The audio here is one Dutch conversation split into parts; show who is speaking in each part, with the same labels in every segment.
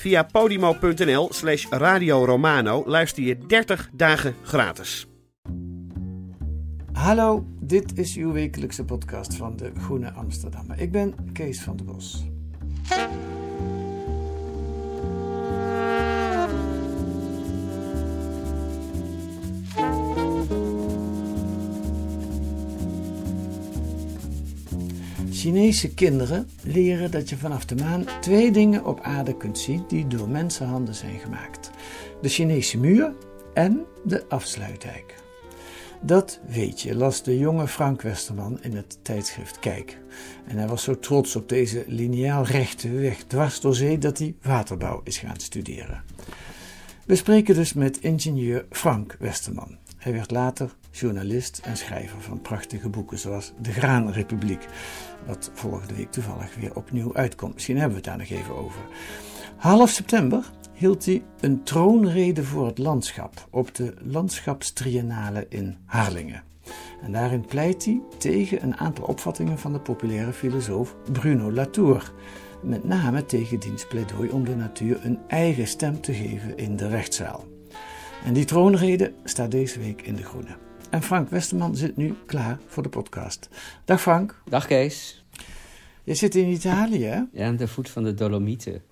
Speaker 1: Via podimo.nl slash Radio Romano luister je 30 dagen gratis.
Speaker 2: Hallo, dit is uw wekelijkse podcast van de Groene Amsterdammer. Ik ben Kees van der Bos. Chinese kinderen leren dat je vanaf de maan twee dingen op aarde kunt zien die door mensenhanden zijn gemaakt: de Chinese muur en de afsluitdijk. Dat weet je, las de jonge Frank Westerman in het tijdschrift Kijk. En hij was zo trots op deze lineaal rechte weg dwars door zee dat hij waterbouw is gaan studeren. We spreken dus met ingenieur Frank Westerman. Hij werd later journalist en schrijver van prachtige boeken zoals De Graanrepubliek, wat volgende week toevallig weer opnieuw uitkomt. Misschien hebben we het daar nog even over. Half september hield hij een troonrede voor het landschap op de Landschapstriennale in Harlingen. En daarin pleit hij tegen een aantal opvattingen van de populaire filosoof Bruno Latour. Met name tegen diens pleidooi om de natuur een eigen stem te geven in de rechtszaal. En die troonrede staat deze week in De Groene. En Frank Westerman zit nu klaar voor de podcast. Dag Frank,
Speaker 3: Dag Kees.
Speaker 2: je zit in Italië hè?
Speaker 3: Ja, aan de voet van de Dolomieten.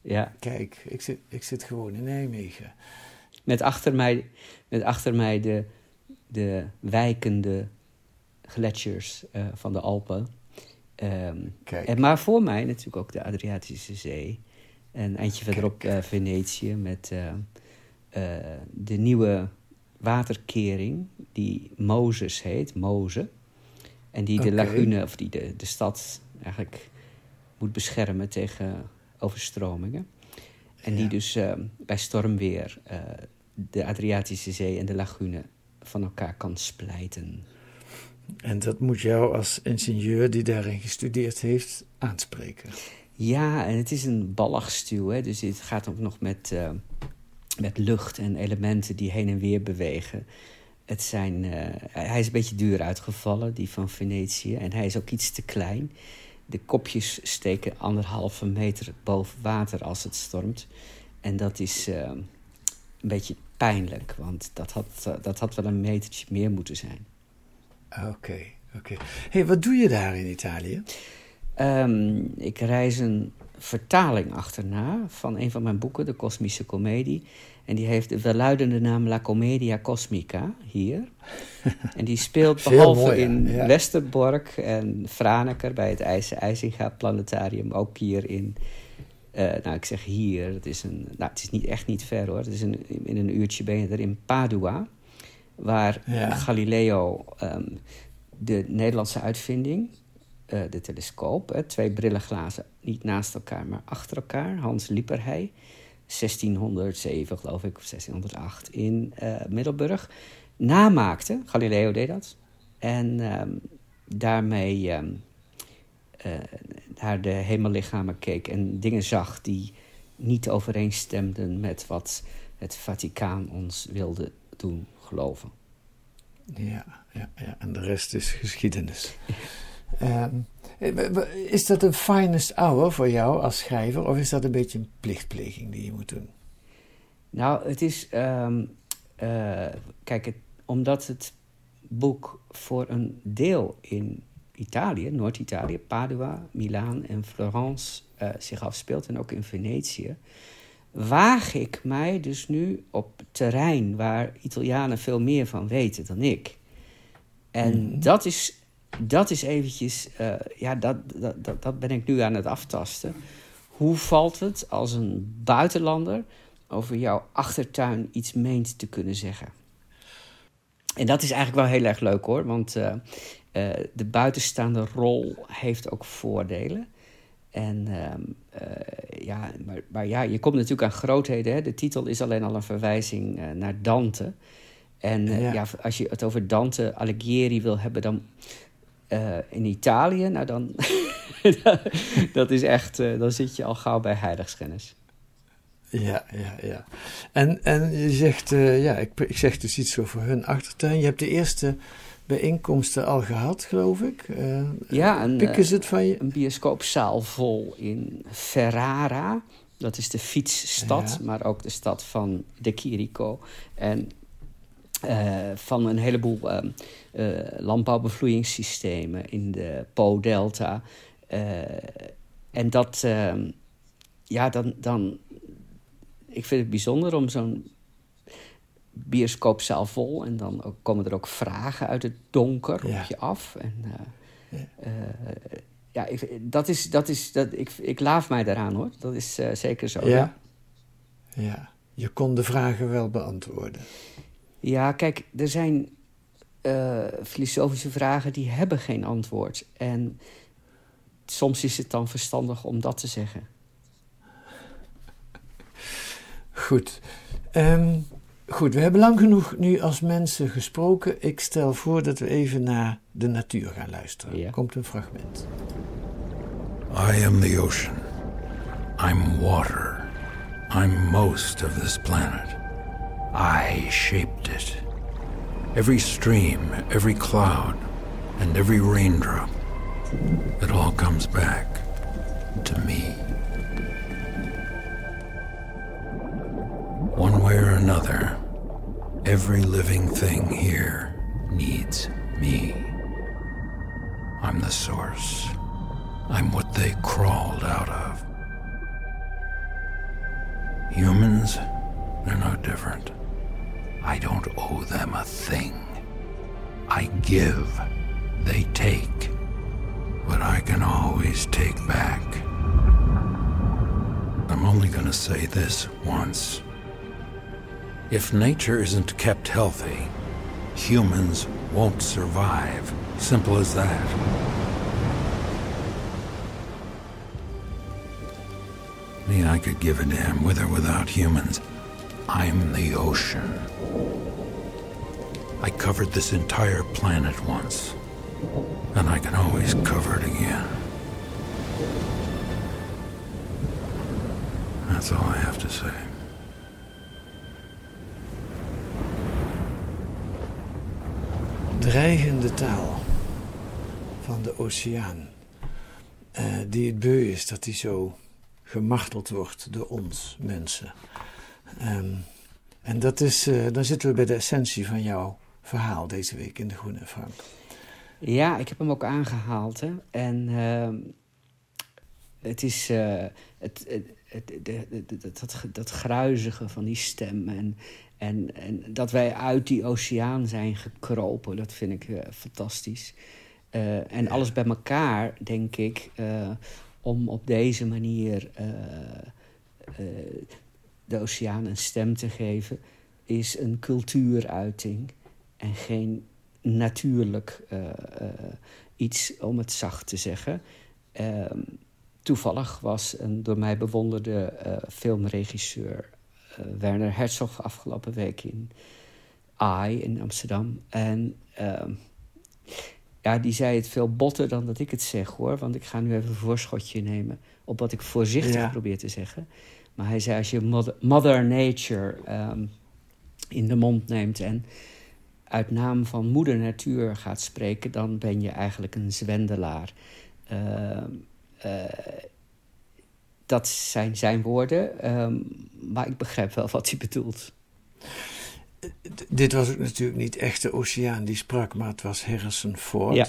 Speaker 3: Ja,
Speaker 2: Kijk, ik zit, ik zit gewoon in Nijmegen.
Speaker 3: met achter mij, met achter mij de, de wijkende gletsjers eh, van de Alpen.
Speaker 2: Kijk.
Speaker 3: en maar voor mij natuurlijk ook de Adriatische Zee. En eindje verderop eh, Venetië met eh, de nieuwe waterkering die Mozes heet, Moze. En die de lagune, of die de, de stad eigenlijk moet beschermen tegen overstromingen. En die dus eh, bij stormweer eh, de Adriatische Zee en de lagune van elkaar kan splijten.
Speaker 2: En dat moet jou als ingenieur die daarin gestudeerd heeft aanspreken.
Speaker 3: Ja, en het is een ballagstuw, hè? dus het gaat ook nog met, eh, met lucht en elementen die heen en weer bewegen. Het zijn, eh, hij is een beetje duur uitgevallen, die van Venetië, en hij is ook iets te klein. De kopjes steken anderhalve meter boven water als het stormt. En dat is eh, een beetje pijnlijk, want dat had, eh, dat had wel een metertje meer moeten zijn.
Speaker 2: Oké, oké. hey, wat doe je daar in Italië?
Speaker 3: Ehm, ik reis een vertaling achterna van een van mijn boeken, De Kosmische Comedie. En die heeft de welluidende naam La Commedia Cosmica hier. En die speelt behalve in
Speaker 2: ja.
Speaker 3: Westerbork en Franeker bij het IJzer IJzinga Planetarium, ook hier in. eh, nou, ik zeg hier, het is, een, nou, het is niet, echt niet ver hoor. Het is een, in een uurtje ben je er in Padua, waar
Speaker 2: Ja.
Speaker 3: Galileo ehm, de Nederlandse uitvinding, eh, de telescoop, hè, twee brillenglazen, niet naast elkaar, maar achter elkaar. Hans Lieperhey, 1607 geloof ik, of 1608 in eh, Middelburg, namaakte. Galileo deed dat. En ehm, daarmee ehm, eh, naar de hemellichamen keek en dingen zag die niet overeenstemden met wat het Vaticaan ons wilde doen geloven.
Speaker 2: Ja, ja, ja. En de rest is geschiedenis. Ehm, eh, is dat een finest hour voor jou als schrijver? Of is dat een beetje een plichtpleging die je moet doen?
Speaker 3: Nou, het is. ehm, eh, kijk, het, omdat het boek voor een deel in Italië, Noord-Italië, Padua, Milaan en Florence eh, zich afspeelt en ook in Venetië, waag ik mij dus nu op terrein waar Italianen veel meer van weten dan ik. En
Speaker 2: Mhm.
Speaker 3: dat is, dat is eventjes, eh, ja, dat, dat, dat, dat ben ik nu aan het aftasten. Hoe valt het als een buitenlander over jouw achtertuin iets meent te kunnen zeggen? En dat is eigenlijk wel heel erg leuk hoor, want eh, eh, de buitenstaande rol heeft ook voordelen. En ehm, eh, ja, maar, maar ja, je komt natuurlijk aan grootheden. Hè? De titel is alleen al een verwijzing naar Dante. En
Speaker 2: Ja.
Speaker 3: ja. als je het over Dante Alighieri wil hebben, dan eh, in Italië, nou dan, dat is echt, eh, dan zit je al gauw bij heiligschennis.
Speaker 2: Ja, ja, ja. En, en je zegt, eh, ja, ik, ik zeg dus iets over hun achtertuin. Je hebt de eerste bijeenkomsten al gehad, geloof ik.
Speaker 3: Ja, en,
Speaker 2: pikken ze het van je?
Speaker 3: Een bioscoopzaal vol in Ferrara. Dat is de fietsstad,
Speaker 2: Ja.
Speaker 3: maar ook de stad van de Chirico. En eh, van een heleboel eh, landbouwbevloeiingssystemen in de Po-delta. Eh, en dat, ehm, ja, dan, dan... Ik vind het bijzonder om zo'n bioscoopzaal vol... en dan ook, komen er ook vragen uit het donker
Speaker 2: Ja.
Speaker 3: op je af. En,
Speaker 2: Ja.
Speaker 3: ja, ik, dat is, dat is, dat, ik, ik laaf mij daaraan hoor. Dat is zeker zo.
Speaker 2: Ja. Ja, je kon de vragen wel beantwoorden.
Speaker 3: Ja, kijk, er zijn eh, filosofische vragen die hebben geen antwoord. En soms is het dan verstandig om dat te zeggen.
Speaker 2: Goed. Ehm, goed, we hebben lang genoeg nu als mensen gesproken. Ik stel voor dat we even naar de natuur gaan luisteren.
Speaker 3: Ja.
Speaker 2: Komt een fragment.
Speaker 4: I am the ocean. I'm water. I'm most of this planet. I shaped it. Every stream, every cloud, and every raindrop. It all comes back to me. One way or another, every living thing here needs me. I'm the source. I'm what they crawled out of. Humans, they're no different. I don't owe them a thing. I give, they take, but I can always take back. I'm only going to say this once. If nature isn't kept healthy, humans won't survive. Simple as that. Me, I could give a damn with or without humans. I'm the ocean. I covered this entire planet once, and I can always cover it again. That's all I have to say.
Speaker 2: Dreigende taal van de oceaan. eh, die het beu is dat die zo gemarteld wordt door ons mensen. Ehm, en dat is, eh, dan zitten we bij de essentie van jouw verhaal deze week in de Groene Frank.
Speaker 3: Ja, ik heb hem ook aangehaald. Hè. En ehm, het is eh, het, het, dat, dat, dat gruizige van die stem. En, en, en dat wij uit die oceaan zijn gekropen, dat vind ik eh, fantastisch. En alles bij elkaar, denk ik, om op deze manier de oceaan een stem te geven, is een cultuuruiting en geen natuurlijk eh, eh, iets, om het zacht te zeggen. Ehm, toevallig was een door mij bewonderde eh, filmregisseur Werner Herzog afgelopen week in AI in Amsterdam. En ehm, ja, die zei het veel botter dan dat ik het zeg hoor. Want ik ga nu even een voorschotje nemen op wat ik voorzichtig
Speaker 2: Ja.
Speaker 3: probeer te zeggen. Maar hij zei als je Mother, Mother Nature ehm, in de mond neemt en uit naam van moeder natuur gaat spreken, dan ben je eigenlijk een zwendelaar. Ehm, eh, dat zijn zijn woorden, ehm, maar ik begrijp wel wat hij bedoelt.
Speaker 2: D- dit was ook natuurlijk niet echt de oceaan die sprak, maar het was Harrison Ford.
Speaker 3: Ja.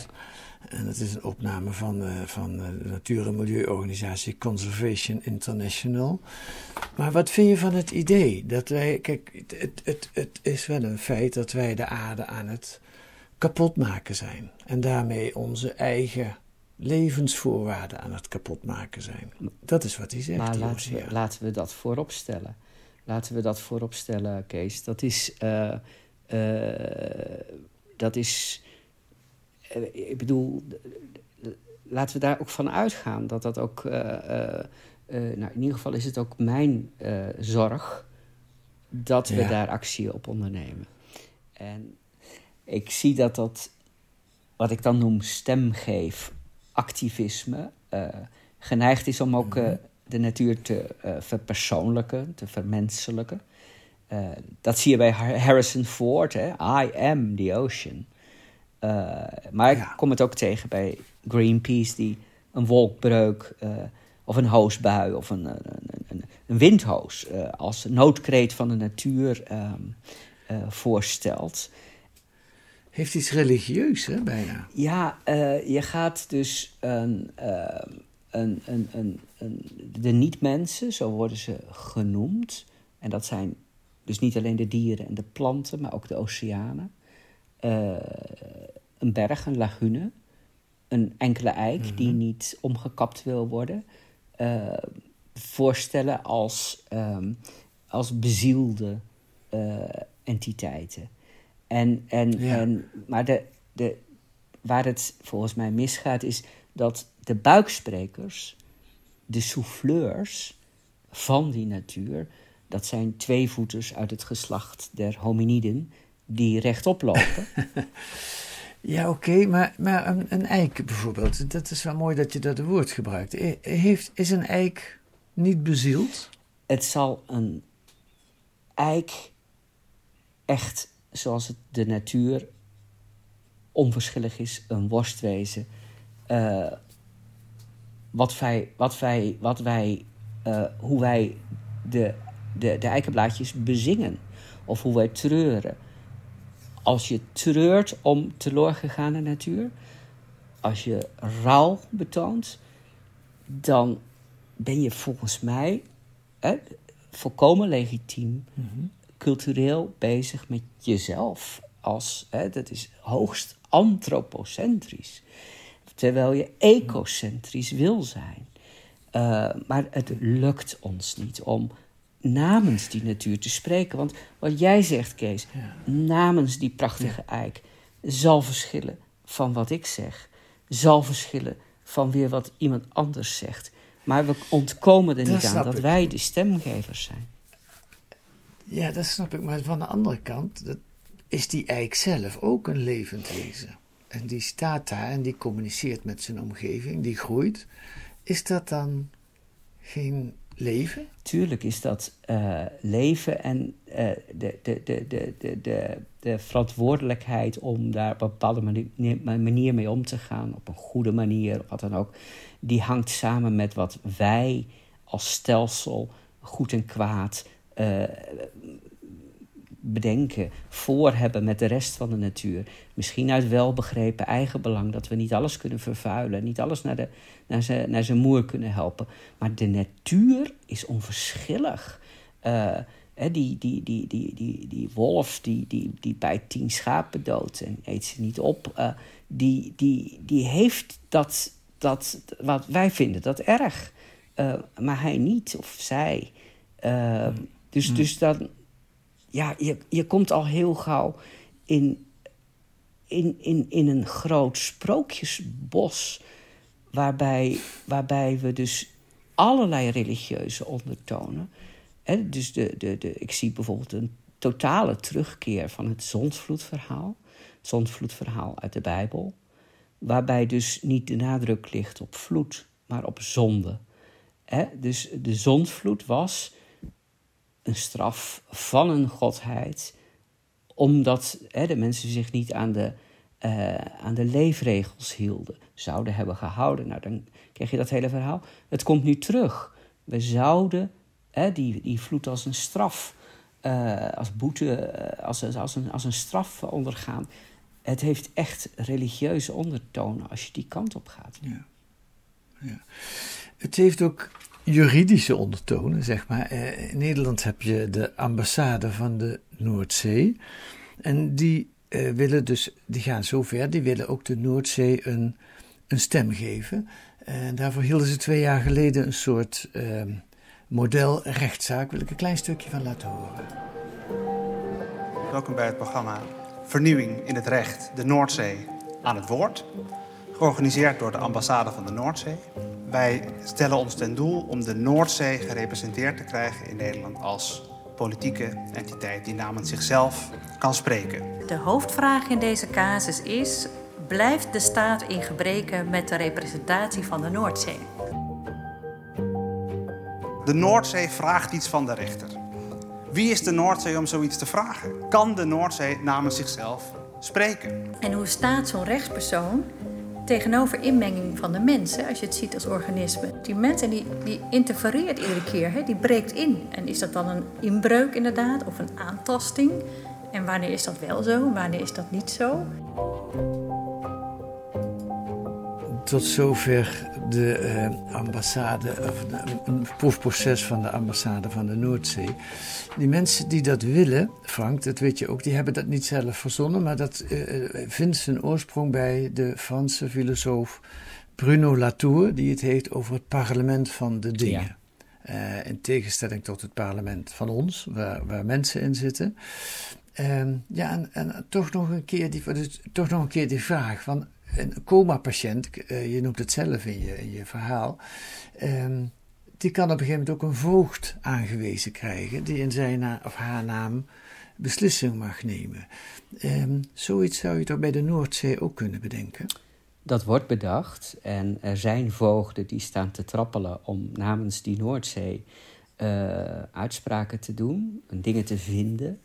Speaker 2: En het is een opname van, uh, van de natuur- en milieuorganisatie Conservation International. Maar wat vind je van het idee dat wij. Kijk, het, het, het is wel een feit dat wij de aarde aan het kapotmaken zijn. En daarmee onze eigen levensvoorwaarden aan het kapotmaken zijn. Dat is wat hij zegt.
Speaker 3: Maar laten we, laten we dat voorop stellen. Laten we dat voorop stellen, Kees. Dat is. Uh, dat is. Uh, ik bedoel, laten we daar ook van uitgaan dat dat ook. nou, in ieder geval is het ook mijn zorg dat we daar actie op ondernemen. En ik zie dat dat, wat ik dan noem stemgeef activisme, geneigd is om ook mhm de natuur te uh, verpersoonlijken, te vermenselijken. Dat zie je bij Harrison Ford, hè? I am the ocean. Uh, maar ik kom het ook tegen bij Greenpeace, die een wolkbreuk of een hoosbui of een, een, een, een windhoos als noodkreet van de natuur um, voorstelt.
Speaker 2: Heeft iets religieus, hè, bijna?
Speaker 3: Ja, je gaat dus ehm, een, een, een, de niet-mensen, zo worden ze genoemd. En dat zijn dus niet alleen de dieren en de planten, maar ook de oceanen. Uh, een berg, een lagune, een enkele eik die mhm. niet omgekapt wil worden. Uh, voorstellen als, um, als bezielde uh, entiteiten. En, en, en, maar de, de, waar het volgens mij misgaat is dat de buiksprekers, de souffleurs van die natuur, dat zijn tweevoeters uit het geslacht der hominiden die rechtop lopen.
Speaker 2: ja, oké, maar, maar een, een, eik bijvoorbeeld, dat is wel mooi dat je dat woord gebruikt. Heeft, is een eik niet bezield?
Speaker 3: Het zal een eik echt, zoals het de natuur onverschillig is, een worst wezen. Uh, wat wij, wat wij, wat wij uh, hoe wij de, de, de eikenblaadjes bezingen. Of hoe wij treuren. Als je treurt om teloorgegane natuur, als je rouw betoont, dan ben je volgens mij hè, volkomen legitiem, mm -hmm. cultureel bezig met jezelf. Als, hè, dat is hoogst antropocentrisch terwijl je ecocentrisch wil zijn. Uh, maar het lukt ons niet om namens die natuur te spreken. Want wat jij zegt, Kees, namens die prachtige eik, zal verschillen van wat ik zeg. Zal verschillen van weer wat iemand anders zegt. Maar we ontkomen er niet aan dat wij de stemgevers zijn.
Speaker 2: Ja, dat snap ik. Maar van de andere kant dat is die eik zelf ook een levend wezen en die staat daar en die communiceert met zijn omgeving, die groeit, is dat dan geen leven?
Speaker 3: Tuurlijk is dat uh, leven en uh, de, de, de, de, de, de, de verantwoordelijkheid om daar op een bepaalde manier, manier mee om te gaan, op een goede manier, wat dan ook, die hangt samen met wat wij als stelsel, goed en kwaad, uh, bedenken, voor hebben met de rest van de natuur. Misschien uit welbegrepen eigenbelang dat we niet alles kunnen vervuilen, niet alles naar, de, naar, zijn, naar zijn moer kunnen helpen. Maar de natuur is onverschillig. Uh, die, die, die, die, die, die wolf die, die, die bij tien schapen doodt en eet ze niet op, uh, die, die, die heeft dat, dat, wat wij vinden dat erg. Uh, maar hij niet, of zij. dus, mm. dus dan, ja, je, je komt al heel gauw in, in, in, in een groot sprookjesbos. Waarbij, waarbij we dus allerlei religieuze ondertonen. Hè, dus de, de, de, ik zie bijvoorbeeld een totale terugkeer van het zondvloedverhaal. Het zondvloedverhaal uit de Bijbel. Waarbij dus niet de nadruk ligt op vloed, maar op zonde. Hè, dus de zondvloed was een straf van een godheid, omdat hè, de mensen zich niet aan de, uh, aan de leefregels hielden, zouden hebben gehouden. Nou, dan krijg je dat hele verhaal. Het komt nu terug. We zouden hè, die, die vloed als een straf, uh, als boete, uh, als, als, een, als een straf ondergaan. het heeft echt religieuze ondertonen als je die kant op gaat.
Speaker 2: Ja. ja. Het heeft ook juridische ondertonen, zeg maar. Eh, in Nederland heb je de ambassade van de Noordzee. En die uh, willen dus, die gaan zover, die willen ook de Noordzee een, een stem geven. En daarvoor hielden ze twee jaar geleden een soort uh, modelrechtszaak. Wil ik een klein stukje van laten horen.
Speaker 5: Welkom bij het programma Vernieuwing in het Recht, de Noordzee aan het woord. Georganiseerd door de ambassade van de Noordzee. Wij stellen ons ten doel om de Noordzee gerepresenteerd te krijgen in Nederland als politieke entiteit die namens zichzelf kan spreken.
Speaker 6: De hoofdvraag in deze casus is: blijft de staat in gebreken met de representatie van de Noordzee?
Speaker 5: De Noordzee vraagt iets van de rechter. Wie is de Noordzee om zoiets te vragen? Kan de Noordzee namens zichzelf spreken?
Speaker 6: En hoe staat zo'n rechtspersoon tegenover inmenging van de mensen, als je het ziet als organisme. Die mensen die, die interfereert iedere keer, hè, die breekt in. En is dat dan een inbreuk inderdaad, of een aantasting? En wanneer is dat wel zo, wanneer is dat niet zo?
Speaker 2: Tot zover de uh, ambassade, of een proefproces van de ambassade van de Noordzee. Die mensen die dat willen, Frank, dat weet je ook, die hebben dat niet zelf verzonnen, maar dat uh, vindt zijn oorsprong bij de Franse filosoof Bruno Latour, die het heeft over het parlement van de dingen. Uh, in tegenstelling tot het parlement van ons, waar, waar mensen in zitten. Uh, ja, en, en, toch, nog een keer die, dus, toch nog een keer die vraag van een coma-patiënt, uh, je noemt het zelf in je, je verhaal, um, die kan op een gegeven moment ook een voogd aangewezen krijgen, die in zijn of haar naam beslissing mag nemen. Um, zoiets zou je toch bij de Noordzee ook kunnen bedenken?
Speaker 3: Dat wordt bedacht en er zijn voogden die staan te trappelen om namens die Noordzee uh, uitspraken te doen, dingen te vinden,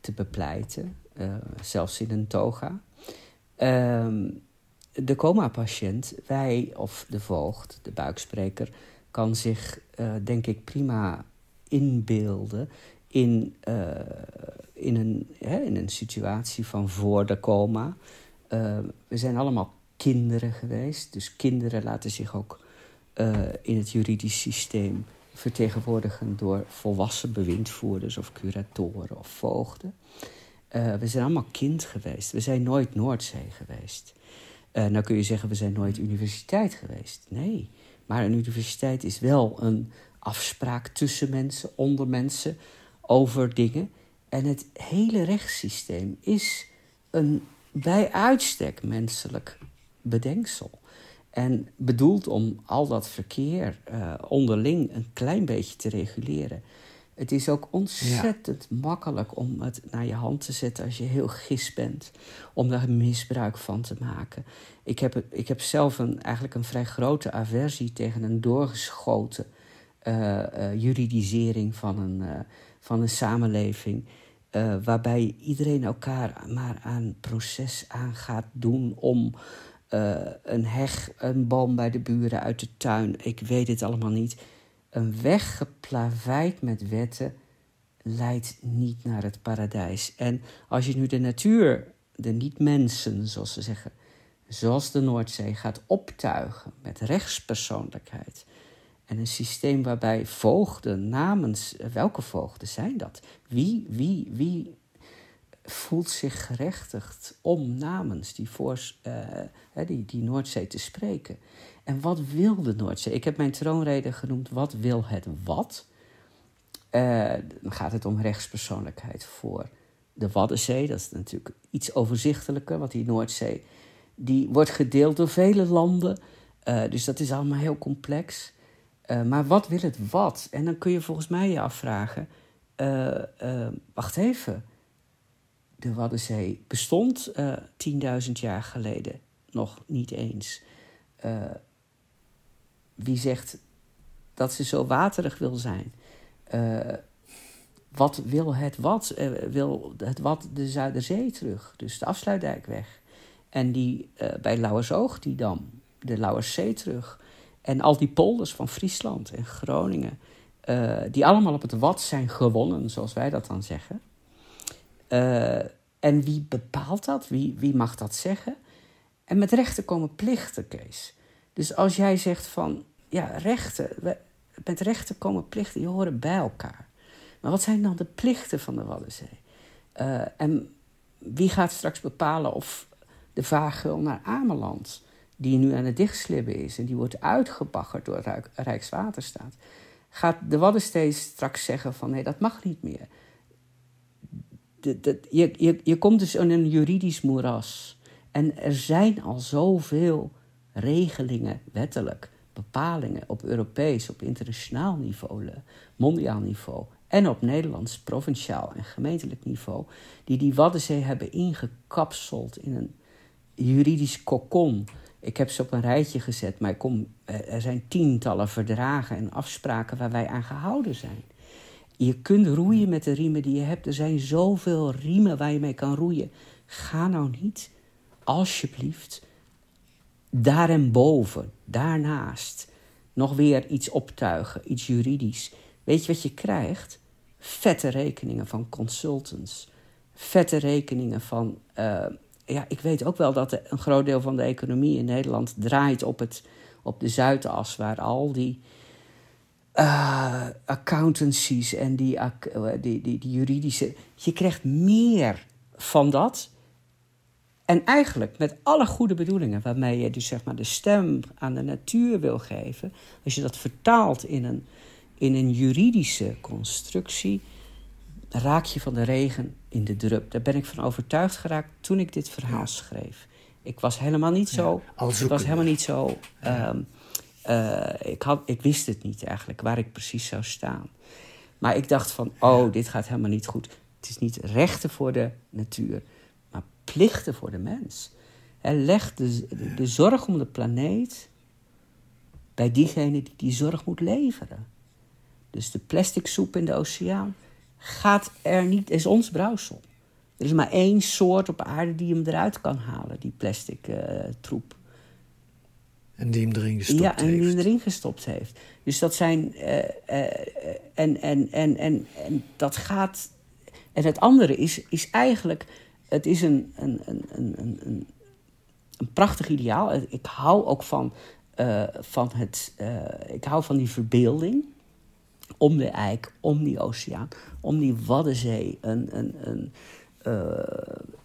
Speaker 3: te bepleiten, uh, zelfs in een toga. Um, de coma-patiënt, wij of de voogd, de buikspreker, kan zich, uh, denk ik, prima inbeelden in, uh, in, een, hè, in een situatie van voor de coma. Uh, we zijn allemaal kinderen geweest, dus kinderen laten zich ook in het juridisch systeem vertegenwoordigen door volwassen bewindvoerders of curatoren of voogden. we zijn allemaal kind geweest, we zijn nooit Noordzee geweest. Uh, nou kun je zeggen, we zijn nooit universiteit geweest. Nee, maar een universiteit is wel een afspraak tussen mensen, onder mensen, over dingen. En het hele rechtssysteem is een bij uitstek menselijk bedenksel. En bedoeld om al dat verkeer uh, onderling een klein beetje te reguleren. Het is ook ontzettend makkelijk om het naar je hand te zetten als je heel gis bent. Om daar misbruik van te maken. Ik heb, ik heb zelf een, eigenlijk een vrij grote aversie tegen een doorgeschoten uh, uh, juridisering van een, uh, van een samenleving. waarbij iedereen elkaar maar aan proces aan gaat doen om een heg, een boom bij de buren uit de tuin. Ik weet het allemaal niet een weg geplaveid met wetten leidt niet naar het paradijs. En als je nu de natuur, de niet-mensen, zoals ze zeggen, zoals de Noordzee, gaat optuigen met rechtspersoonlijkheid. En een systeem waarbij voogden namens, welke voogden zijn dat? Wie, wie, wie voelt zich gerechtigd om namens die, uh, die, die Noordzee te spreken? En wat wil de Noordzee? Ik heb mijn troonrede genoemd Wat wil het wat? Uh, dan gaat het om rechtspersoonlijkheid voor de Waddenzee. Dat is natuurlijk iets overzichtelijker, want die Noordzee die wordt gedeeld door vele landen. Uh, dus dat is allemaal heel complex. Maar wat wil het wat? En dan kun je volgens mij je afvragen: wacht even. De Waddenzee bestond 10.000 jaar geleden nog niet eens wie zegt dat ze zo waterig wil zijn? Uh, wat wil het wat? Uh, wil het wat de Zuiderzee terug? Dus de afsluitdijk weg. En die uh, bij Lauwersoog, die dam, de Lauwerszee terug. En al die polders van Friesland en Groningen, die allemaal op het wat zijn gewonnen, zoals wij dat dan zeggen. En wie bepaalt dat? Wie, wie mag dat zeggen? En met rechten komen plichten, Kees. Dus als jij zegt van, ja, rechten, met rechten komen plichten, die horen bij elkaar. Maar wat zijn dan de plichten van de Waddenzee? Uh, en wie gaat straks bepalen of de vaargeul naar Ameland, die nu aan het dichtslibben is en die wordt uitgebaggerd door Rijkswaterstaat, gaat de Waddenzee straks zeggen van nee, dat mag niet meer. De, je, je, je komt dus in een juridisch moeras. En er zijn al zoveel regelingen, wettelijk, bepalingen op Europees, op internationaal niveau, mondiaal niveau en op Nederlands, provinciaal en gemeentelijk niveau, die die Waddenzee hebben ingekapseld in een juridisch kokon. Ik heb ze op een rijtje gezet, maar kom, er zijn tientallen verdragen en afspraken waar wij aan gehouden zijn. Je kunt roeien met de riemen die je hebt. Er zijn zoveel riemen waar je mee kan roeien. Ga nou niet, alsjeblieft, daarboven, daarnaast, nog weer iets optuigen, iets juridisch. Weet je wat je krijgt? Vette rekeningen van consultants. Vette rekeningen van. Uh, ja, ik weet ook wel dat een groot deel van de economie in Nederland draait op, het, op de Zuidas, waar al die uh, accountancies en die, uh, die, die, die juridische. Je krijgt meer van dat. En eigenlijk met alle goede bedoelingen, waarmee je dus zeg maar de stem aan de natuur wil geven, als je dat vertaalt in een, in een juridische constructie, raak je van de regen in de drup. Daar ben ik van overtuigd geraakt toen ik dit verhaal schreef. Ik was helemaal niet zo. Ja, ik was helemaal niet zo. Um, uh, ik, had, ik wist het niet eigenlijk, waar ik precies zou staan. Maar ik dacht van, oh, dit gaat helemaal niet goed. Het is niet rechten voor de natuur, maar plichten voor de mens. Leg de, de, zorg om de planeet bij diegene die die zorg moet leveren. Dus de plastic soep in de oceaan gaat er niet, is ons brouwsel. Er is maar één soort op aarde die hem eruit kan halen, die plastic uh, troep.
Speaker 2: En die hem erin gestopt
Speaker 3: heeft.
Speaker 2: Ja, en
Speaker 3: die hem erin gestopt heeft. Dus dat zijn. Uh, uh, en, en, en, en, en dat gaat. En het andere is, is eigenlijk. Het is een, een, een, een, een, een prachtig ideaal. Ik hou ook van, uh, van het. ik hou van die verbeelding. Om de eik, om die oceaan, om die Waddenzee. Een, een, een,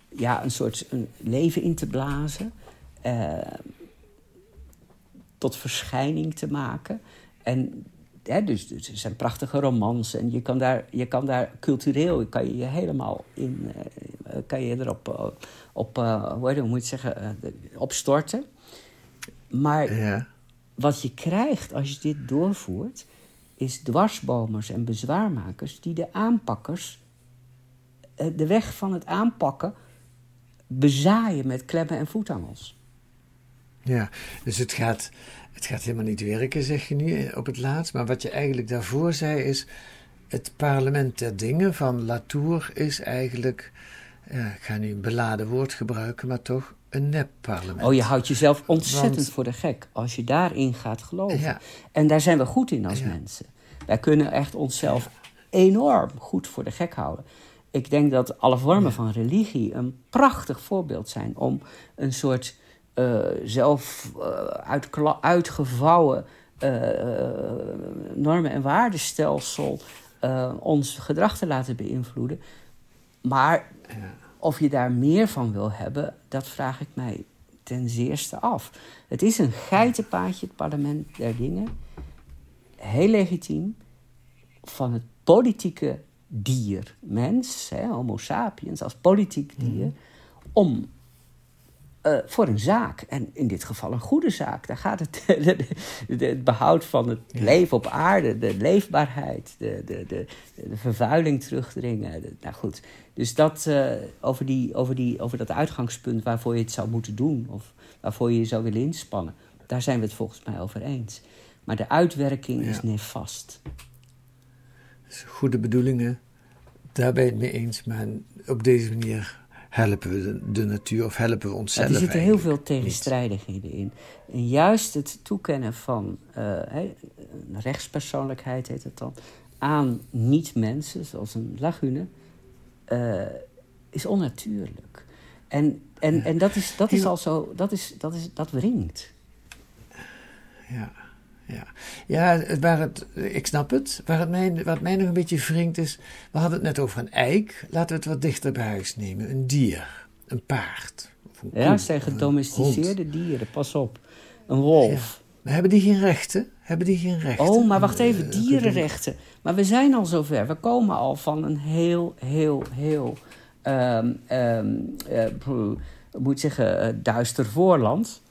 Speaker 3: ja, een soort een leven in te blazen tot verschijning te maken. En hè, dus, dus er zijn prachtige romans en je kan daar, je kan daar cultureel kan je, je helemaal in, uh, kan je erop uh, op, uh, hoe moet je het zeggen, opstorten. Maar ja. wat je krijgt als je dit doorvoert, is dwarsbomers en bezwaarmakers die de aanpakkers de weg van het aanpakken bezaaien met klemmen en voetangels.
Speaker 2: Ja, dus het gaat, het gaat helemaal niet werken, zeg je nu op het laatst. Maar wat je eigenlijk daarvoor zei is... het parlement der dingen van Latour is eigenlijk... Ja, ik ga nu een beladen woord gebruiken, maar toch een nep-parlement.
Speaker 3: Oh, je houdt jezelf ontzettend voor de gek als je daarin gaat geloven. Ja. En daar zijn we goed in als mensen. Wij kunnen echt onszelf enorm goed voor de gek houden. Ik denk dat alle vormen van religie een prachtig voorbeeld zijn om een soort uh, zelf uh, uitgevouwen uh, normen- en waardestelsel ons gedrag te laten beïnvloeden. Maar of je daar meer van wil hebben, dat vraag ik mij ten zeerste af. Het is een geitenpaadje, het parlement der dingen. Heel legitiem. Van het politieke dier, mens, hè, homo sapiens, als politiek dier, mhm. om uh, voor een zaak. En in dit geval een goede zaak. Daar gaat het, het behoud van het leven op aarde, de leefbaarheid, de, de, de, de vervuiling terugdringen. nou goed, dus dat uh, over, die, over, die, over dat uitgangspunt waarvoor je het zou moeten doen, of waarvoor je je zou willen inspannen, daar zijn we het volgens mij over eens. Maar de uitwerking is nefast.
Speaker 2: Dus goede bedoelingen, daar ben je het mee eens, maar op deze manier helpen we de, natuur of helpen we onszelf?
Speaker 3: er zitten heel veel tegenstrijdigheden in. En juist het toekennen van uh, een rechtspersoonlijkheid, heet het dan, aan niet-mensen, zoals een lagune, uh, is onnatuurlijk. En, en, en dat is, dat is al zo, dat, is, dat, is, dat wringt.
Speaker 2: Ja, ja. ja waar het, ik snap het. Waar het mij, wat mij nog een beetje wringt is, we hadden het net over een eik. Laten we het wat dichter bij huis nemen. Een dier, een paard.
Speaker 3: Een ja, zijn gedomesticeerde dieren, pas op. Een wolf.
Speaker 2: Maar hebben die geen rechten? Hebben die geen rechten?
Speaker 3: Oh, maar wacht even, dierenrechten. Maar we zijn al zover. We komen al van een heel, heel, heel um, um, uh, moet zeggen, uh, duister voorland.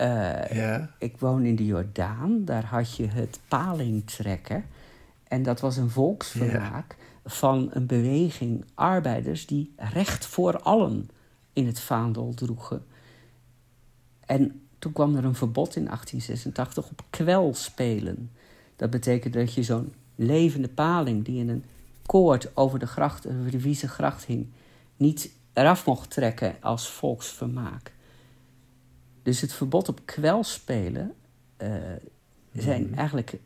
Speaker 3: Uh, ja. Ik woon in de Jordaan. Daar had je het palingtrekken. En dat was een volksvermaak van een beweging arbeiders die recht voor allen in het vaandel droegen. En toen kwam er een verbod in 1886 op kwelspelen. Dat betekent dat je zo'n levende paling die in een koord over de gracht, over de Wiese gracht hing, niet eraf mocht trekken als volksvermaak. Dus het verbod op kwelspelen uh, zijn mm. eigenlijk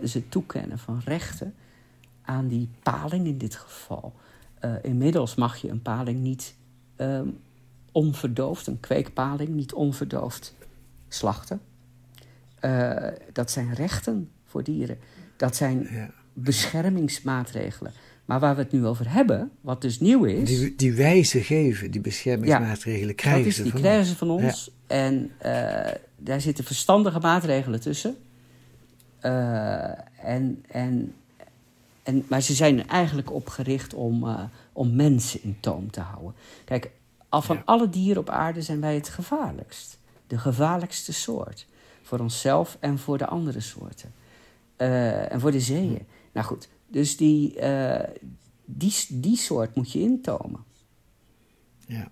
Speaker 3: dus het toekennen van rechten aan die paling in dit geval. Uh, inmiddels mag je een paling niet um, onverdoofd, een kweekpaling niet onverdoofd slachten. Uh, dat zijn rechten voor dieren. Dat zijn ja. beschermingsmaatregelen. Maar waar we het nu over hebben, wat dus nieuw is.
Speaker 2: Die, die wijze geven, die beschermingsmaatregelen, ja, krijgen is,
Speaker 3: ze die krijgen ze van ons. En uh, daar zitten verstandige maatregelen tussen. Uh, en, en, en, maar ze zijn eigenlijk opgericht om, uh, om mensen in toom te houden. Kijk, al van ja. alle dieren op aarde zijn wij het gevaarlijkst. De gevaarlijkste soort. Voor onszelf en voor de andere soorten. en voor de zeeën. Nou goed, dus die, uh, die, die soort moet je intomen.
Speaker 2: Ja.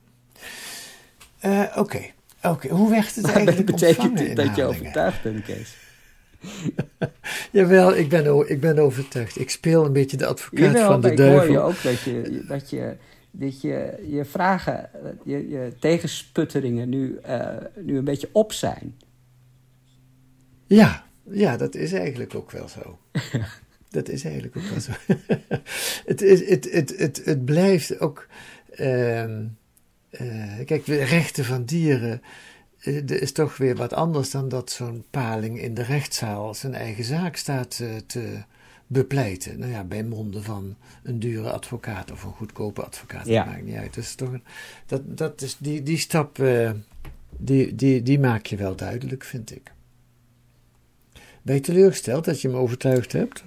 Speaker 2: Uh, Oké. Okay. Okay. Hoe werkt het eigenlijk
Speaker 3: betekent dit dat je overtuigd bent, Kees?
Speaker 2: Jawel, ik ben, ik ben overtuigd. Ik speel een beetje de advocaat Jawel, van de ik duivel.
Speaker 3: Ik hoor je ook dat je, dat je, dat je, je vragen, je, je tegensputteringen nu, uh, nu een beetje op zijn.
Speaker 2: Ja, ja, dat is eigenlijk ook wel zo. Dat is eigenlijk ook wel zo. het, is, het, het, het, het blijft ook. Uh, uh, kijk, de rechten van dieren. Uh, is toch weer wat anders dan dat zo'n paling in de rechtszaal zijn eigen zaak staat uh, te bepleiten. Nou ja, bij monden van een dure advocaat of een goedkope advocaat. Ja. Dat maakt niet uit. Is toch een, dat, dat is die, die stap. die, die, die maak je wel duidelijk, vind ik. Ben je teleurgesteld dat je me overtuigd hebt?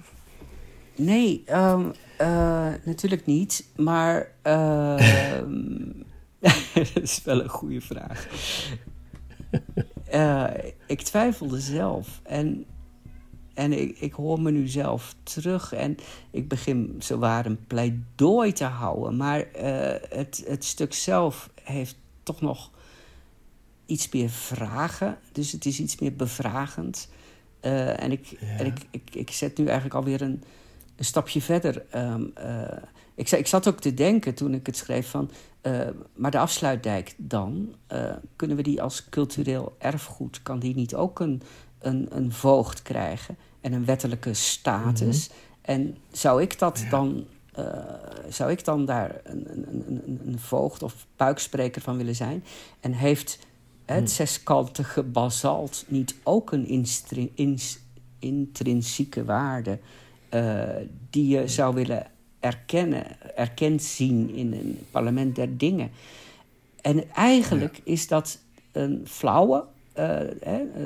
Speaker 3: Nee, um, uh, natuurlijk niet. Maar uh, dat is wel een goede vraag. Uh, ik twijfelde zelf. En, en ik, ik hoor me nu zelf terug. En ik begin zowaar een pleidooi te houden. Maar uh, het, het stuk zelf heeft toch nog iets meer vragen. Dus het is iets meer bevragend. en ik, ja. en ik, ik, ik zet nu eigenlijk alweer een een stapje verder. Um, uh, ik, ik zat ook te denken toen ik het schreef van... Uh, maar de afsluitdijk dan, uh, kunnen we die als cultureel erfgoed... kan die niet ook een, een, een voogd krijgen en een wettelijke status? Mm -hmm. En zou ik dat ja. dan... zou ik dan daar een, een, een, een voogd of buikspreker van willen zijn? En heeft het mm. zeskantige basalt niet ook een intrinsieke waarde... Uh, die je zou willen erkennen, erkend zien in een parlement der dingen. En eigenlijk ja. is dat een flauwe uh,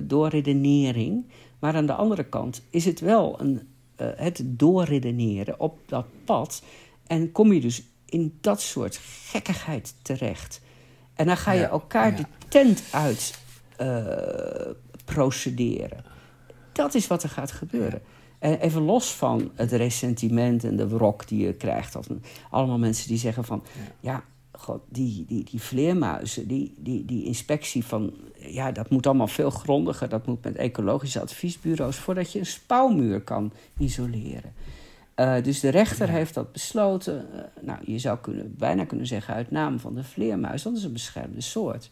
Speaker 3: doorredenering. Maar aan de andere kant is het wel een, uh, het doorredeneren op dat pad. En kom je dus in dat soort gekkigheid terecht. En dan ga je ja, elkaar ja. de tent uit procederen. Dat is wat er gaat gebeuren. En even los van het ressentiment en de wrok die je krijgt. Als allemaal mensen die zeggen van... ja, god, die, die, die vleermuizen, die, die, die inspectie van... ja, dat moet allemaal veel grondiger. Dat moet met ecologische adviesbureaus... voordat je een spouwmuur kan isoleren. Uh, dus de rechter ja. heeft dat besloten. Uh, nou, je zou kunnen, bijna kunnen zeggen uit naam van de vleermuis. Dat is een beschermde soort.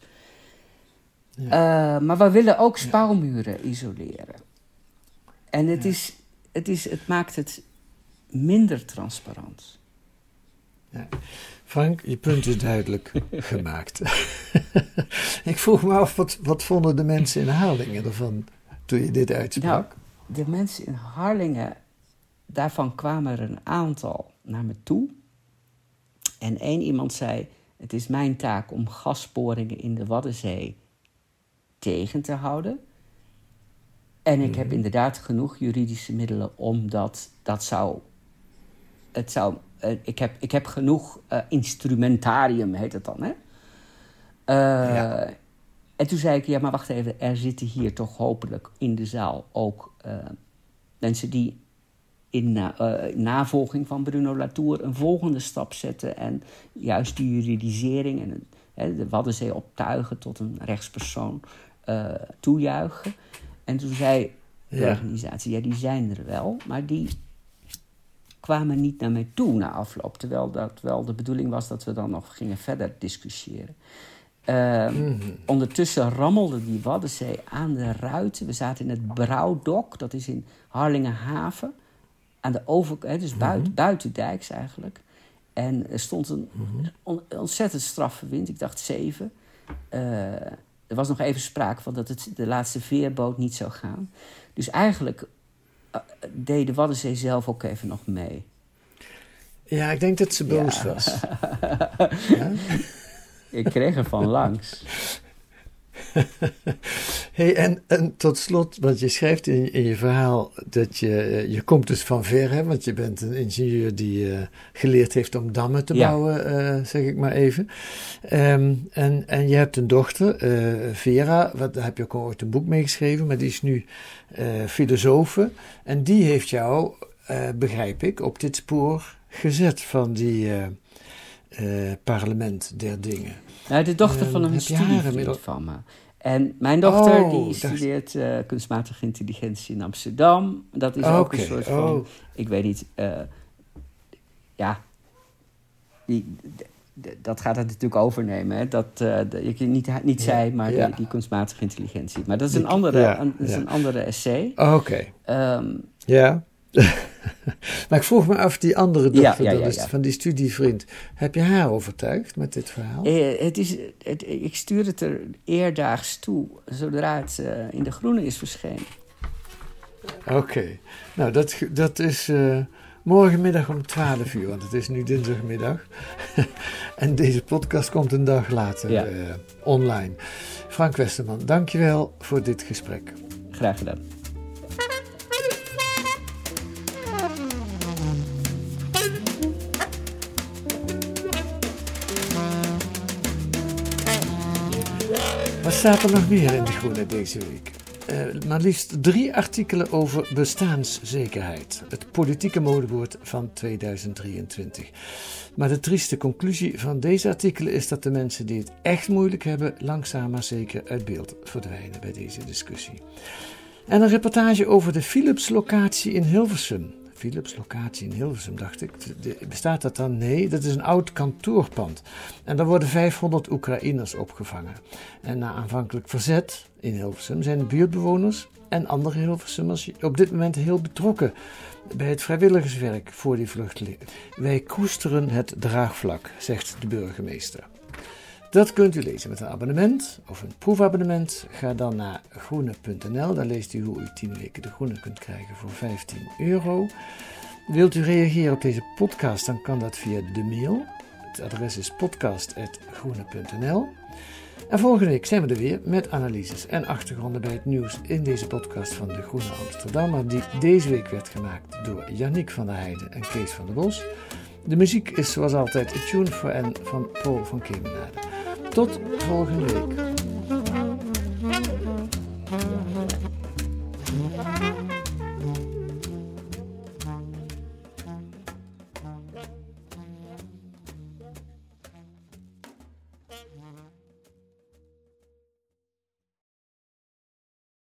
Speaker 3: Ja. Uh, maar we willen ook spouwmuren isoleren. En het is het, is, het maakt het minder transparant.
Speaker 2: Ja. Frank, je punt is duidelijk gemaakt. ik vroeg me af, wat, wat vonden de mensen in Harlingen ervan toen je dit uitsprak?
Speaker 3: Nou, de mensen in Harlingen, daarvan kwamen er een aantal naar me toe. En één iemand zei: Het is mijn taak om gasboringen in de Waddenzee tegen te houden. En ik heb mhm. inderdaad genoeg juridische middelen om dat, dat zou. Het zou uh, ik, heb, ik heb genoeg uh, instrumentarium, heet het dan, hè? Uh, ja. En toen zei ik, ja, maar wacht even, er zitten hier toch hopelijk in de zaal ook mensen die in navolging van Bruno Latour een volgende stap zetten en juist die juridisering en de Waddenzee optuigen tot een rechtspersoon toejuichen. En toen zei de organisatie, ja, die zijn er wel, maar die kwamen niet naar mij toe na afloop. Terwijl dat wel de bedoeling was dat we dan nog gingen verder discussiëren. Ehm, mhm. Ondertussen rammelde die Waddenzee aan de ruiten. We zaten in het Brouwdok, dat is in Harlingenhaven. Aan de overkant, dus buiten, mm buitendijks eigenlijk. En er stond een mhm. ontzettend straffe wind, ik dacht zeven. Uh, er was nog even sprake van dat het de laatste veerboot niet zou gaan. Dus eigenlijk uh, deed de Waddenzee zelf ook even nog mee.
Speaker 2: Ja, ik denk dat ze boos was.
Speaker 3: ja? Ik kreeg er van langs.
Speaker 2: hey, en, en tot slot, want je schrijft in, in je verhaal dat je, je komt dus van ver, hè, want je bent een ingenieur die uh, geleerd heeft om dammen te bouwen, uh, zeg ik maar even. Um, en, en je hebt een dochter, uh, Vera, wat, daar heb je ook al ooit een boek mee geschreven, maar die is nu filosofe. En die heeft jou, begrijp ik, op dit spoor gezet van die parlement der dingen.
Speaker 3: Nou, de dochter van een studievriend van me. En mijn dochter oh, die studeert uh, kunstmatige intelligentie in Amsterdam. Dat is ook een soort van, oh. ik weet niet, uh, ja, die, dat gaat het natuurlijk overnemen. Hè? Dat uh, je niet, niet ja, zij, maar ja. die, die, kunstmatige intelligentie. Maar dat is een andere, ja, een, dat is een andere essay.
Speaker 2: Oké. Okay. Um, ja. maar ik vroeg me af, die andere dochter ja, ja, ja, van die studievriend, heb je haar overtuigd met dit verhaal?
Speaker 3: Eh, het is, het, ik stuur het er eerdaags toe, zodra het uh, in de groene is verschenen.
Speaker 2: Oké, nou dat, dat is uh, morgenmiddag om 12 uur, want het is nu dinsdagmiddag. en deze podcast komt een dag later uh, online. Frank Westerman, dankjewel voor dit gesprek.
Speaker 3: Graag gedaan.
Speaker 2: Staat er nog meer in de Groene deze week? Uh, maar liefst drie artikelen over bestaanszekerheid. Het politieke modewoord van 2023. Maar de trieste conclusie van deze artikelen is dat de mensen die het echt moeilijk hebben, langzaam maar zeker uit beeld verdwijnen bij deze discussie. En een reportage over de Philips-locatie in Hilversum. Philips locatie in Hilversum, dacht ik. bestaat dat dan? Nee, dat is een oud kantoorpand. En daar worden 500 Oekraïners opgevangen. En na aanvankelijk verzet in Hilversum zijn buurtbewoners en andere Hilversummers op dit moment heel betrokken bij het vrijwilligerswerk voor die vluchtelingen. Wij koesteren het draagvlak, zegt de burgemeester. Dat kunt u lezen met een abonnement of een proefabonnement. Ga dan naar groene.nl. Daar leest u hoe u 10 weken de groene kunt krijgen voor 15 euro. Wilt u reageren op deze podcast, dan kan dat via de mail. Het adres is podcast.groene.nl. En volgende week zijn we er weer met analyses en achtergronden bij het nieuws in deze podcast van de Groene Amsterdammer, die deze week werd gemaakt door Yannick van der Heijden en Kees van der Bos. De muziek is zoals altijd A Tune for N van Paul van Kemenade. Tot volgende week.